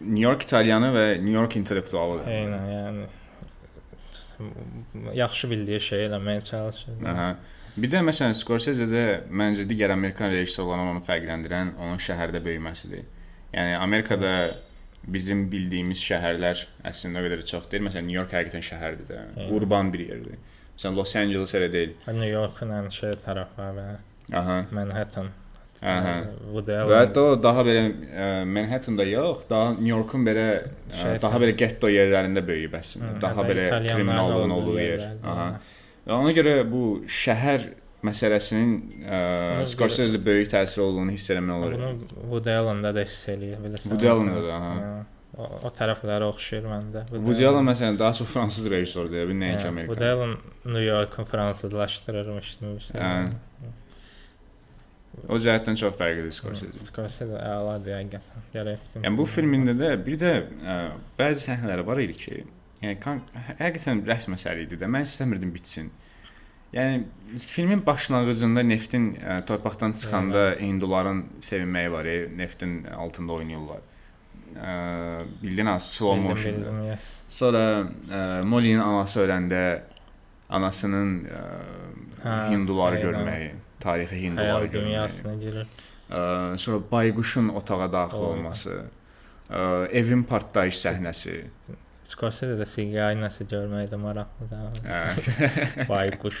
New York İtalyanı və New York intellektualıdır. eynən, yəni yaxşı bildiyi şey eləməyə çalışır. Aha. Bir də məsələn Scorsese-də məncə digər Amerikan rejissorlarından onu fərqləndirən onun şəhərdə böyüməsidir. Yəni Amerikada bizim bildiyimiz şəhərlər əslində o qədər çox deyil. Məsələn New York həqiqətən şəhərdir də, Eyni. urban bir yerdir. Məsələn Los Angeles elə deyil. New Yorkun ən şey və Aha. Manhattan. Aha. Bu da Və hətta daha belə ə, Manhattan-da yox, daha New Yorkun belə ə, Şey- daha belə getto yerlərində böyüyüb əslində. Daha belə kriminallığın olduğu yer. Aha. Və ona görə bu şəhər məsələsinin ə, Ona Scorsese-də böyük təsir olduğunu hiss eləmək olur. Bunu Woody Allen-da da hiss eləyir, bilirsən. Woody Allen-da da. Ha. O, o tərəflərə oxşayır məndə. Woody Allen məsələn daha çox fransız rejissordur, deyə bilin nəinki Hə, Amerikan. Woody Allen New Yorku fransızlaşdırırmış kimi bir şey. Hə. O cəhətdən çox fərqlidir Scorsese. Scorsese əladır həqiqətən. Gərək. Yəni bu filmində də bir də ə, bəzi səhnələr var idi ki, yəni həqiqətən rəsm əsəri idi də. Mən istəmirdim bitsin. Yəni filmin başlanğıcında neftin ə, torpaqdan çıxanda hinduların sevinməyi var, e, neftin altında oynayırlar. Ə, bildin ha, slow motion. Bildim, yes. Sonra ə, Molly'nin anası öləndə anasının ə, Hə, hinduları aynen. görməyi, tarixi hinduları Xəyal görməyi. girir. Ə, sonra bayquşun otağa daxil O. olması, ə, evin partlayış səhnəsi. Scorsese də CGI nəsə görməkdə maraqlıdır. Hə. Bayquş.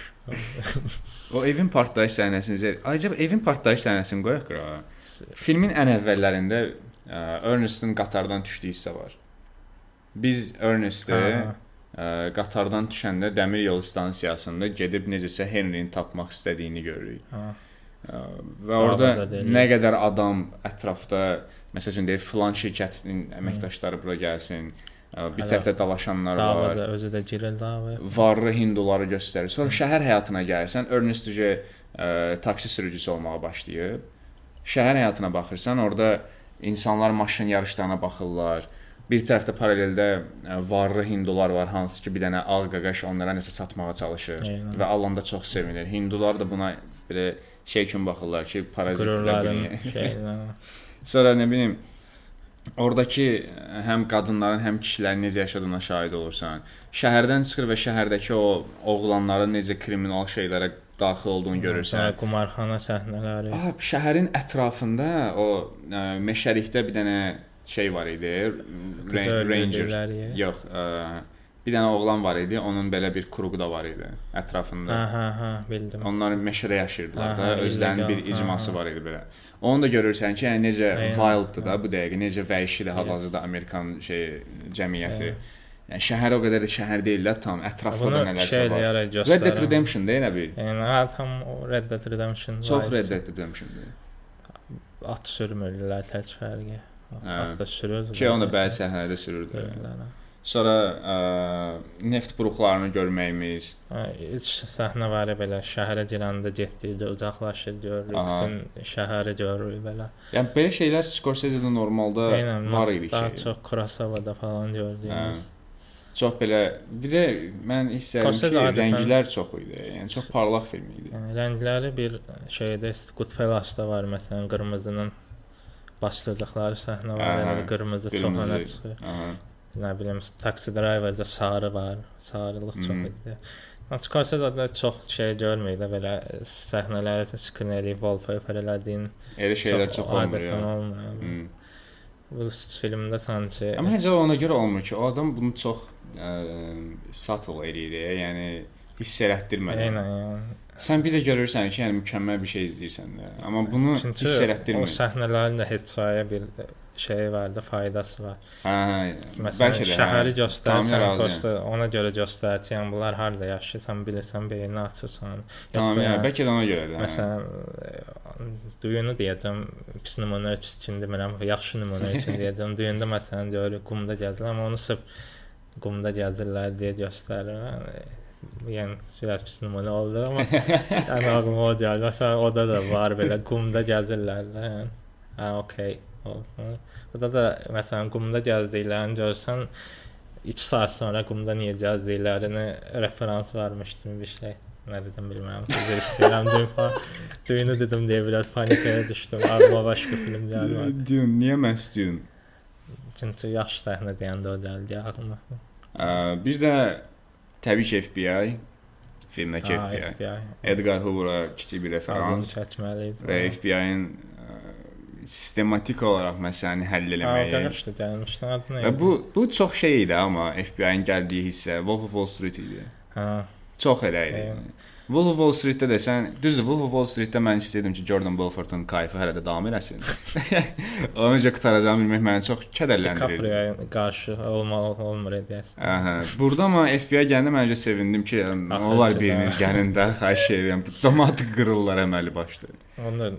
o evin partlayış səhnəsini, acaba evin partlayış səhnəsini qoyaq qırağa. Filmin ən əvvəllərində ə, Ernest'in qatardan düşdüyü hissə var. Biz Ernest'i Ha. ə, qatardan düşəndə dəmir yolu stansiyasında gedib necəsə Henry'ni tapmaq istədiyini görürük. Ha. Ə, Və orada nə qədər adam ətrafda məsələn deyir filan şirkətin əməkdaşları bura gəlsin. ə, Bir tərəfdə dalaşanlar var. Davada özü də girir davaya. varlı hinduları göstərir. Sonra şəhər həyatına gəlsən, Ernest Uce ə, taksi sürücüsü olmağa başlayıb. Şəhər həyatına baxırsan, orada insanlar maşın yarışlarına baxırlar. Bir tərəfdə paraleldə ə, varlı hindular var, hansı ki, bir dənə ağ qaqaş onlara nəsə satmağa çalışır Eynən. və alanda çox sevinir. Hindular da buna belə şey kimi baxırlar ki, parazitlər. Sonra nə bilim Oradakı həm qadınların, həm kişilərin necə yaşadığına şahid olursan. Şəhərdən çıxır və şəhərdəki o oğlanların necə kriminal şeylərə daxil olduğunu görürsən. Sonra qumarxana səhnələri. Ah, şəhərin ətrafında o ə, meşəlikdə bir dənə şey var idi. Ranger. Yox, ə, bir dənə oğlan var idi. Onun belə bir kruqu da var idi ətrafında. Ha ha ha bildim. Onlar meşədə yaşayırdılar da, Aha, özlərinin bir illegal, icması aha. var idi belə. Onu da görürsən ki, yəni necə Aynen. wilddır da bu dəqiqə, necə vəhşidir hal-hazırda Amerikan şey cəmiyyəti. Yəni şəhər o qədər də şəhər deyil də tam, ətrafda da nələrsə şey var. Red Dead. Redemption elə bil. Yəni ha tam Red Dead Redemption. Çox. Red Dead Redemption-dur. At sürmürlər tək fərqi. Hə. At da sürür. Ki onu bəzi səhnələrdə sürürdü. Ha. Sonra ə, neft buruqlarını görməyimiz, Ha, Heç səhnə var belə şəhərə girəndə getdikcə uzaqlaşır görürük, Aha. bütün şəhəri görürük belə. yəni belə şeylər Scorsese-də normalda Eynən, var idi Daha ki. çox Kurosawada falan Hə. gördüyümüz. Çox belə bir də mən hiss edirəm ki, rənglər çox idi. Yəni çox parlaq film idi. Yəni rəngləri bir şeydə Goodfellas-da var məsələn qırmızının bastırdıqları səhnə var, yəni qırmızı çox önə çıxır. Nə bilim Taxi Driver-da sarı var, sarılıq çox Mhm. idi. Scorsese-də çox şey görmürük də belə səhnələri skrin eləyib wallpaper elədiyin Elə şeylər çox olmur adətən ya. olmur. Hmm. Bu filmdə sanki Amma heç ona görə olmur ki, o adam bunu çox ə, subtle eləyir, yəni hiss elətdirmədən. Eynən, yəni. Sən bir də görürsən ki, yəni mükəmməl bir şey izləyirsən də. Amma bunu Çünki hiss o elətdirmir. səhnələrin də hekayəyə bir şey var da, faydası var. Hə, hə. Məsələn, Bəlkə də şəhəri hə. göstərsən, prosta ona görə göstər ki, yəni bunlar harda yaşayırsan, bilirsən, beynini açırsan. Tamam, yəni bəlkə də ona görə də. hə. Məsələn, e, düyünü deyəcəm, pis nümunə üçün demirəm, yaxşı nümunə üçün deyəcəm. Düyündə məsələn görürük qumda gəzirlər, amma onu sırf qumda gəzirlər deyə göstərir. Yəni, yəni biraz pis nümunə oldu, amma yəni ağlıma o gəldi. Məsələn, orada da var belə qumda gəzirlər. Yəni. Hə, okey. Burada da məsələn qumda gəzdiklərini görsən 2 saat sonra qumda niyə gəzdiklərini referans varmış kimi bir şey. Nə dedim bilmirəm. Üzr istəyirəm düyün falan. Düyünü dedim deyə biraz panikaya düşdüm. Ağlıma başqa film gəlmədi. Dune, niyə məhz Dune? Çünki yaxşı səhnə deyəndə o gəldi ağlıma. Bir də təbii ki FBI filmdəki FBI. FBI. Edgar Hoover'a kiçik bir referans çəkməli idi. və FBI-nin sistematik olaraq məsələni həll eləməyi. gəlmişdi, gəlmişdi. Adı nə Və bu bu çox şey idi amma FBI-nin gəldiyi hissə Wolf of Wall Street idi. Ha, Çox elə idi. Yəni. Wolf of Wall Street-də desən, düzdür, Wolf of Wall Street-də mən istəyirdim ki, Jordan Belfortun kayfı hələ də davam eləsin. Onu necə qutaracağımı bilmək məni çox kədərləndirir. DiCaprio qarşı olmalı olmur edəsən. Aha. Burada amma FBI gələndə məncə sevindim ki, olar ki, biriniz gəlin də, xahiş edirəm. Bu cəmaatı qırırlar əməli başda. Onu da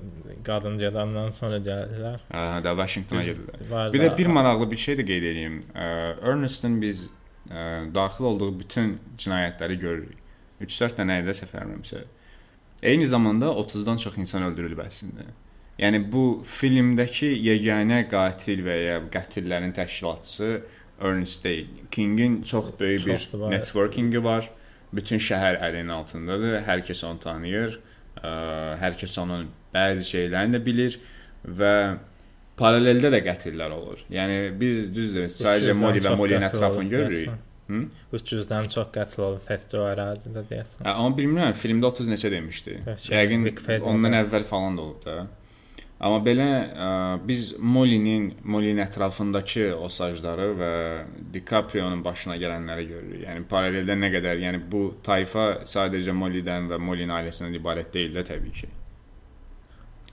qadın gedəndən sonra gəldilər. Aha, da Washingtona gedirlər. Var Bir də bir maraqlı bir şey də qeyd edeyim. Ernest'in biz ə, daxil olduğu bütün cinayətləri görürük. 3-4 dənə idi səfərlərimsə. Eyni zamanda 30-dan çox insan öldürülüb əslində. Yəni bu filmdəki yeganə qatil və ya qətillərin təşkilatçısı Ernest deyil. Kingin çox böyük bir Çoxdur, var. networkingi var. Bütün şəhər əlinin altındadır. Hər kəs onu tanıyır. Ə, Hər kəs onun bəzi şeylərini də bilir və paraleldə də qətillər olur. Yəni biz düzdür, sadəcə 300-dən Molly və qətl ətrafını görürük. Hı? 300-dən çox qətl olub təkcə o ərazidə deyəsən. Hə, amma bilmirəm, filmdə 30 neçə demişdi. Yəqin ondan əvvəl falan da olub da. Amma belə ə, biz Molly'nin, Molly'nin ətrafındakı o sajları və DiCaprio-nun başına gələnləri görürük. Yəni paraleldə nə qədər, yəni bu tayfa sadəcə Molly-dən və Molly'nin ailəsindən ibarət deyil də təbii ki.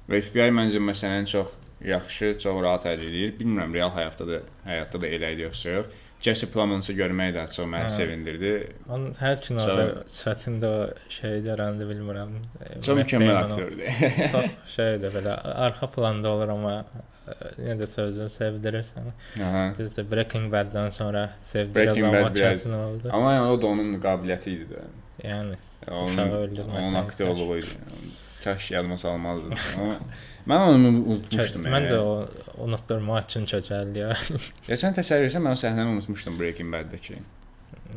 Və FBI məncə məsələni çox yaxşı, çox rahat həll edir. Bilmirəm real həyatda da, həyatda da elə idi yoxsa yox. Jesse Plemons-u görmək də çox məni Hə. sevindirdi. Onun hər kinoda sifətində o şey görəndə bilmirəm. Çox Matt mükəmməl aktyordur. Çox şeydir belə arxa planda olur amma yenə də sözünü sevdirir səni. Aha. Düzdür, Breaking Bad-dan sonra Bad biraz- çətin oldu. Amma yəni o da onun qabiliyyəti idi də. Yəni Uşağı öldürməsən onun aktyorluğu idi. Kaş yadıma salmazdım. Amma mən onu unutmuşdum. mən də yəni. o unutdurmaq üçün çəkəldi. Geçən təsəvvür etsən mən o səhnəni unutmuşdum Breaking Bad-dakı.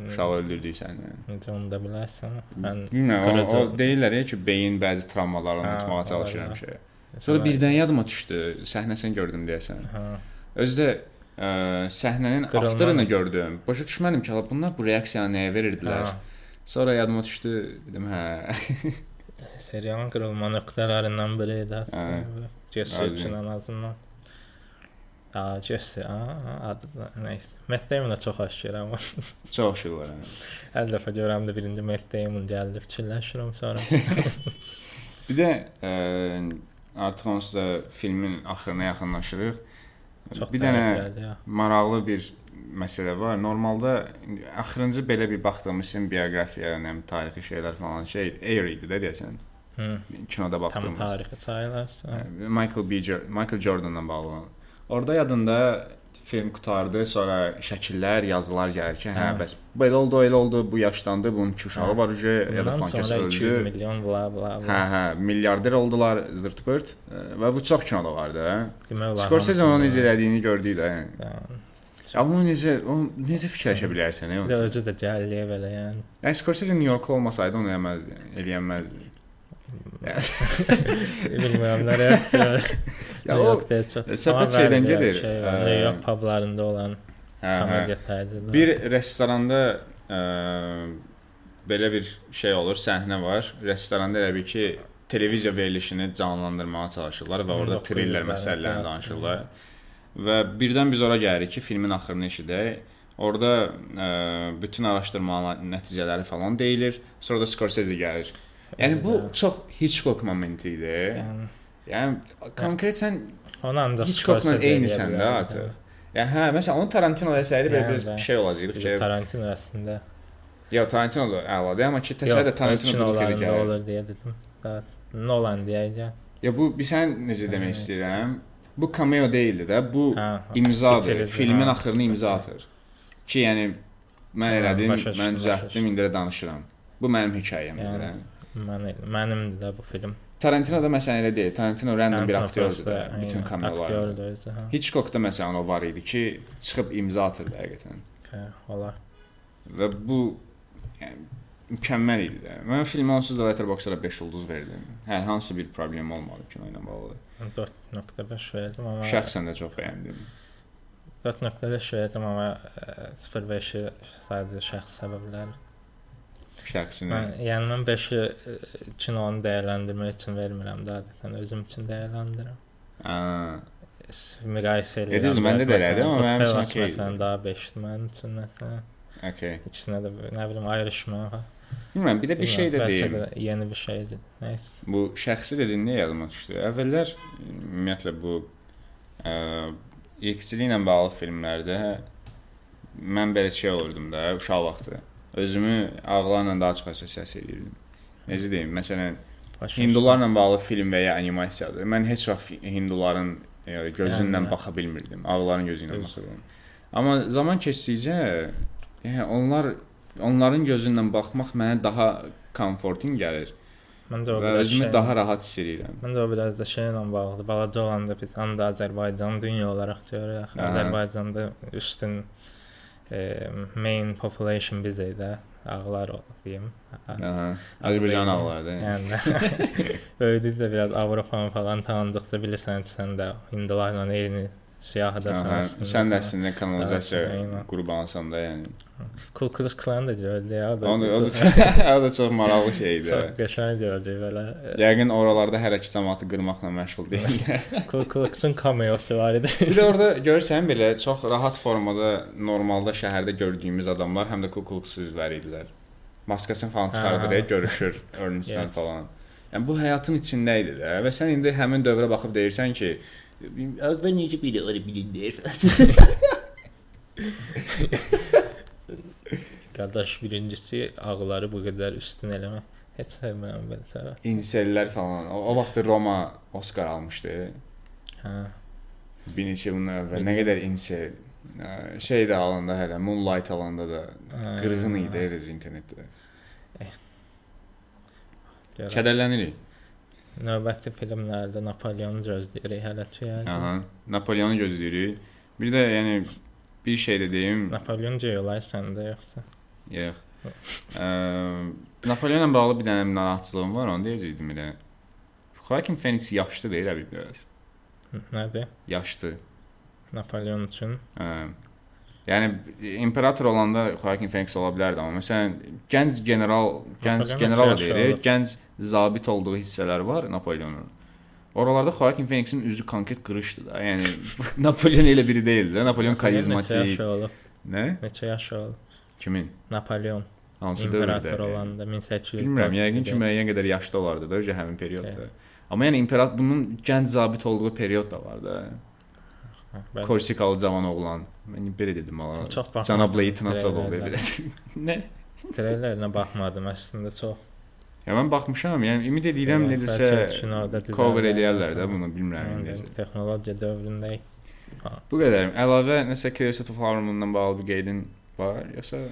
Uşağı öldürdüyü səhnəni. Necə onu da bilərsən. Mən Bilmirəm, o, o deyirlər ya ki, beyin bəzi travmalarını unutmağa çalışır həmişə. Sonra birdən yadıma düşdü. Səhnəsini gördüm deyəsən. hə, Özü də ə, səhnənin avtorunu gördüm. Başa düşmədim ki, "Ala, bunlar bu reaksiyanı nəyə verirdilər? hə. Sonra yadıma düşdü, dedim, hə. Serialın qırılma nöqtələrindən biri idi. Jesse Lazım. üçün ən azından. Ha, Jesse, ha, adı da nəysə. Matt Damon da çox amma Çox şükür. hə. hər dəfə görəndə birinci Matt Damon gəldi fikirləşirəm sonra. Bir də ə, artıq onsuz da filmin axırına yaxınlaşırıq. Çox bir dənə ya. maraqlı bir məsələ var. Normalda axırıncı belə bir baxdığımız film bioqrafiya, bilim, tarixi şeylər falan şey Air idi də deyəsən. Hı, Kinoda tam baxdığımız. tarixi sayılarsa. Hə, Michael B. Michael Jordanla bağlı. Orada yadında film qutardı, sonra şəkillər, yazılar gəlir ki, hə, Hə. bəs belə oldu, elə oldu, bu yaşlandı, bunun iki uşağı Hə. var uje, ya da falan kəs sonra 200 öldü. milyon bla bla Hə, bla. hə, milyarder oldular, zırt-pırt və bu çox kinoda vardı, hə. Scorsese onu hamısında. necə elədiyini gördük də. Yəni, Amma necə, o necə fikirləşə bilərsən, hə? özü də gəldiyə belə yəni. Yəni Scorsese New Yorklu olmasaydı onu eləməzdi, eləyənməzdi. Bilmirəm nə reaksiya. Söhbət şeydən gedir, Şey, New York publarında olan komediya təcrübəsi. Bir restoranda ə, belə bir şey olur, səhnə var. Restoranda elə bir ki, televiziya verilişini canlandırmağa çalışırlar və orada 1900 triller lərin məsələlərini danışırlar. Və birdən biz ora gəlirik ki, filmin axırını eşidək. Orada ə, bütün araşdırma nəticələri falan deyilir. Sonra da Scorsese gəlir. Yəni bu çox Hitchcock momenti idi. yəni Yəni konkret sən onu ancaq Hitchcockla eynisən də artıq. Yəni hə, məsələn onu Tarantino desəydi belə Yəni də. bir şey olacaqdı ki, Tarantino əslində. Ya Tarantino da əladır, amma ki təsəvvür et Tarantino bu xeyli gəlir. olur deyə dedim. Da Nolan deyəcəm. Ya bu bir sən necə demək istəyirəm? Bu cameo deyildi də, bu Hə. imzadır. Filmin axırını imza atır. Ki yəni mən elədim, mən düzəltdim, indi də danışıram. Bu mənim hekayəmdir. Yəni, də. Mən mənimdir də bu film. Tarantino da məsələn elə deyil. Tarantino random bir aktyordur da, bütün hə. Hitchcock da məsələn o var idi ki, çıxıb imza atırdı həqiqətən. Hə, olar. Və bu yəni mükəmməl idi də. Mən filmə onsuz da Letterboxd-da 5 ulduz verdim. Hər hansı bir problem olmadı kino ilə bağlı. 4.5 verdim amma Şəxsən də çox bəyəndim. 4.5 verdim amma ə, 0.5-i sadəcə şəxsi səbəblər. Şəxsinə. Mən, yəni mən 5-i ə, kinonu dəyərləndirmək üçün vermirəm də adətən özüm üçün dəyərləndirirəm. Hə. Müqayisə edirəm. E, düzdür, məndə də elədir, amma mənim üçün okeydir. Məsələn daha 5-dir mənim üçün məsələn. Okay. İkisinə də nə bilim ayrışma. Bilmirəm, bir də bir şey də deyim. bəlkə də yeni bir şeydir. Nəysə. Bu şəxsi dediyin nə yadıma düşdü? Əvvəllər ümumiyyətlə bu ə, irqçiliklə bağlı filmlərdə mən belə şey olurdum da uşaq vaxtı. Özümü ağlarla daha çox assosiasiya edirdim. Necə deyim? Məsələn, Hindularla bağlı film və ya animasiyadır. Mən heç vaxt Hinduların e, gözündən Yəni. baxa bilmirdim. Ağların gözü ilə baxırdım. Amma zaman keçdikcə yəni onlar onların gözündən baxmaq mənə daha komforting gəlir. Məncə o və özümü şey- daha rahat hiss edirəm. Məncə o biraz da şeylə bağlıdır. Balaca olanda biz həm də Azərbaycan dünya olaraq görürük. Azərbaycanda üstün e, main population bizə də ağlar deyim. Azərbaycan ağlardı. Yəni böyüdükcə biraz Avropanı falan tanıdıqca bilirsən ki, sən də hindularla eyni siyahıdasan. Aha. əslində. Sən də əslində kanalizasiya qurbansan da, yəni. Ku Klux Klan da gördü ya. Onu o da o da çox maraqlı şeydir. çox qəşəng gördü belə. Yəqin oralarda hərəkət cəmaatı qırmaqla məşğul deyillər. Ku Kluxun cameosu var idi. Bir də orada görsən belə çox rahat formada normalda şəhərdə gördüyümüz adamlar həm də Ku Klux üzvləri idilər. Maskasını falan çıxardır, görüşür Ernest'lə Yes. falan. Yəni bu həyatın içində idi də və sən indi həmin dövrə baxıb deyirsən ki, əvvəl necə ola bilindir? Qardaş birincisi ağları bu qədər üstün eləmək heç sevmirəm belə təbii. İnsellər falan. O, o vaxt Roma Oscar almışdı. Hə. Bir neçə il əvvəl nə qədər insel şey də alanda hələ Moonlight alanda da Hə. qırğın idi rez internetdə. Görək. Kədərlənirik. Növbəti filmlərdə Napoleonu gözləyirik hələ ki. Aha. Napoleonu gözləyirik. Bir də yəni bir şey də deyim. Napoleon Ceyolay səndə yoxsa? Yox. Ə, Napoleonla bağlı bir dənə narahatçılığım var, onu deyəcəydim elə. Joaquin Phoenix yaşlı deyil abi biraz. Nədir? Yaşlı. Napoleon üçün Hə. Yəni imperator olanda Joaquin Phoenix ola bilərdi, amma məsələn gənc general, gənc general deyirik, gənc zabit olduğu hissələr var Napoleonun. Oralarda Joaquin Phoenixin üzü konkret qırışdı da. Yəni Napoleon elə biri deyildi. Napoleon Neçə karizmatik. Nə? Neçə yaşı olub? Kimin? Napoleon Hansı imperator olanda 1800 Bilmirəm, yəqin ki, müəyyən qədər yaşlı olardı da, həmin periodda. Amma yəni imperator bunun gənc zabit olduğu period da var da. Bəli. Korsikalı cavan oğlan. Mən belə dedim ala. Cənab treylerlərə. belə. Nə? Treylerlərinə baxmadım əslində çox. Ya mən baxmışam, yəni ümid edirəm necəsə cover eləyərlər də bunu, bilmirəm necə. Texnologiya dövründəyik. Bu qədər. Əlavə nəsə Curiosity of Harmon-dan bağlı bir qeydin var, yoxsa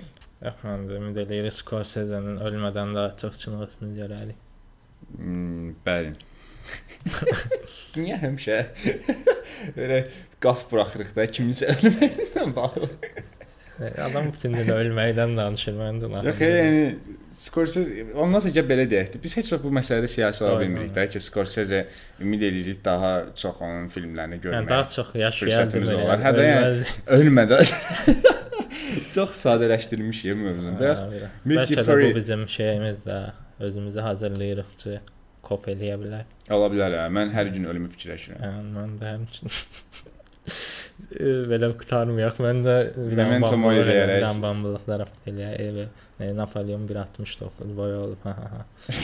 Yox, mən ümid eləyirəm Scorsese-nin ölmədən daha çox kinosunu görərik. hmm, bəli. Niyə həmişə belə qaf buraxırıq da kiminsə ölməklə bağlı? Adam gün ölməkdən danışır, mən də. Yox, yəni Scorsese ondan sonra belə deyək. də, Biz heç vaxt bu məsələdə siyasi ola bilmirik də ki, Scorsese ümid edirik daha çox onun filmlərini Yəni görmək. daha çox elə, olar. Hə də yəni- ölmədən çox sadələşdirilmiş yer mövzunu. Bax, Hə, də Perry- bu bizim şeyimiz də özümüzü hazırlayırıq ki, kop eləyə bilək. ola bilər hə. Mən hər gün ölümü fikirləşirəm. Yəni mən də həmçinin belə qutarmayaq. Mən də Memento mori deyərək. tərəf eləyə. Ev e, Napoleon 1.69 boyu olub. Ha ha ha.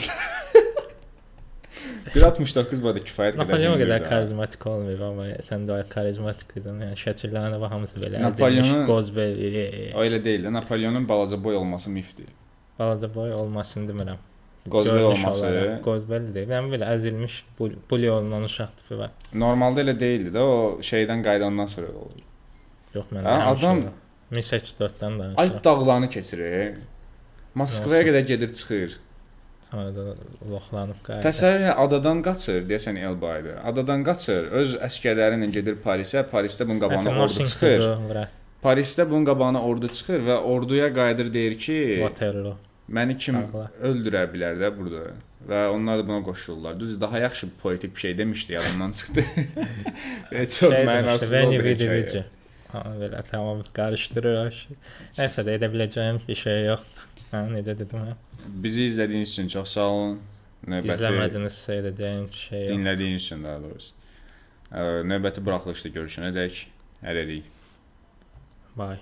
1.69 bu da kifayət qədər. Napoleon o hündürdür qədər karizmatik olmayıb amma sən də karizmatik dedin. Yəni şəkillərinə bax hamısı belə. Napoleonun- Gozbel, O elə deyil də. Napoleonun balaca boy olması mifdir. balaca boy olmasını demirəm. Qozbel olması Qozbel deyil. Yəni belə əzilmiş bul- bulya olunan uşaq tipi var. normalda elə deyildi də. O şeydən qayıdandan sonra olur. Yox mən. Ha, adam- 1804-dən danışıram. Alp dağlarını keçirir. Moskvaya qədər gedir çıxır. Orada loxlanıb qayıdır. Təsəvvür adadan qaçır, deyəsən Elbaydı. Adadan qaçır, öz əsgərləri ilə gedir Parisə. Parisdə bunun qabağına ordu çıxır. Parisdə bunun qabağına ordu çıxır və orduya qayıdır deyir ki, Waterloo. Məni kim Ağla. öldürə bilər də burada. Və onlar da buna qoşulurlar. Düzdür, daha yaxşı poetik bir şey demişdi, yadımdan çıxdı. Çox Şey mənasız oldu. Vici. Ha, belə tamam qarışdırır şey. Nəsə də edə biləcəyim bir şey yoxdur. Hə, necə dedim hə? Bizi izlədiyiniz üçün çox sağ olun. Növbəti İzləmədinizsə edəcəyim şey yox. dinlədiyiniz üçün daha doğrusu. Növbəti buraxılışda görüşənədək hələlik. Bye.